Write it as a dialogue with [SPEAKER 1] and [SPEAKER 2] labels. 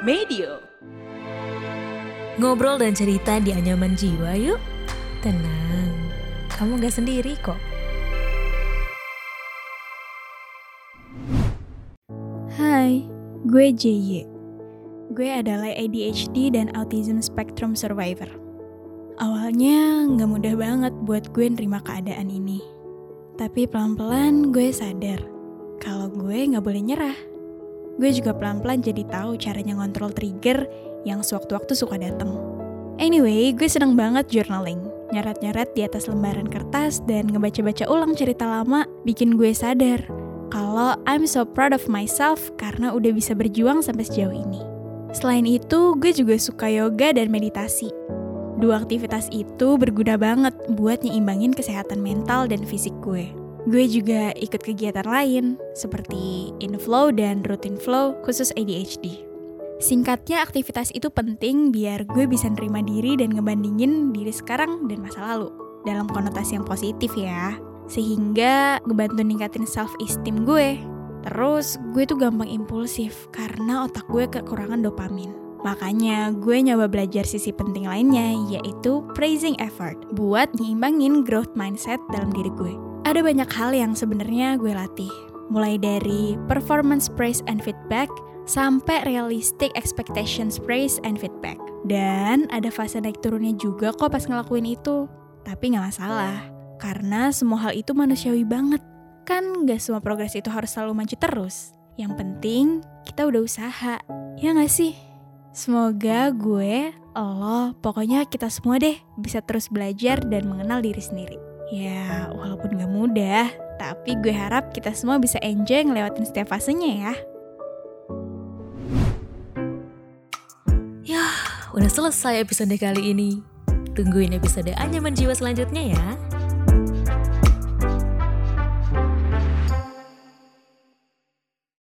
[SPEAKER 1] Medio.
[SPEAKER 2] Ngobrol dan cerita di anyaman jiwa yuk. Tenang, kamu gak sendiri kok.
[SPEAKER 3] Hai, gue JY. Gue adalah ADHD dan Autism Spectrum Survivor. Awalnya nggak mudah banget buat gue nerima keadaan ini. Tapi pelan-pelan gue sadar kalau gue nggak boleh nyerah. Gue juga pelan-pelan jadi tahu caranya ngontrol trigger yang sewaktu-waktu suka datang. Anyway, gue seneng banget journaling. Nyarat-nyarat di atas lembaran kertas dan ngebaca-baca ulang cerita lama bikin gue sadar kalau I'm so proud of myself karena udah bisa berjuang sampai sejauh ini. Selain itu, gue juga suka yoga dan meditasi. Dua aktivitas itu berguna banget buat nyimbangin kesehatan mental dan fisik gue. Gue juga ikut kegiatan lain, seperti inflow dan routine flow khusus ADHD. Singkatnya, aktivitas itu penting biar gue bisa nerima diri dan ngebandingin diri sekarang dan masa lalu. Dalam konotasi yang positif ya. Sehingga ngebantu ningkatin self-esteem gue. Terus, gue tuh gampang impulsif karena otak gue kekurangan dopamin. Makanya gue nyoba belajar sisi penting lainnya yaitu praising effort buat nyimbangin growth mindset dalam diri gue. Ada banyak hal yang sebenarnya gue latih. Mulai dari performance praise and feedback sampai realistic expectations praise and feedback. Dan ada fase naik turunnya juga kok pas ngelakuin itu. Tapi nggak masalah, karena semua hal itu manusiawi banget. Kan gak semua progres itu harus selalu maju terus. Yang penting, kita udah usaha. Ya gak sih? Semoga gue, lo, pokoknya kita semua deh bisa terus belajar dan mengenal diri sendiri. Ya, walaupun gak mudah, tapi gue harap kita semua bisa enjoy ngelewatin setiap fasenya ya.
[SPEAKER 2] Yah, udah selesai episode kali ini. Tungguin episode Anyaman Jiwa selanjutnya ya.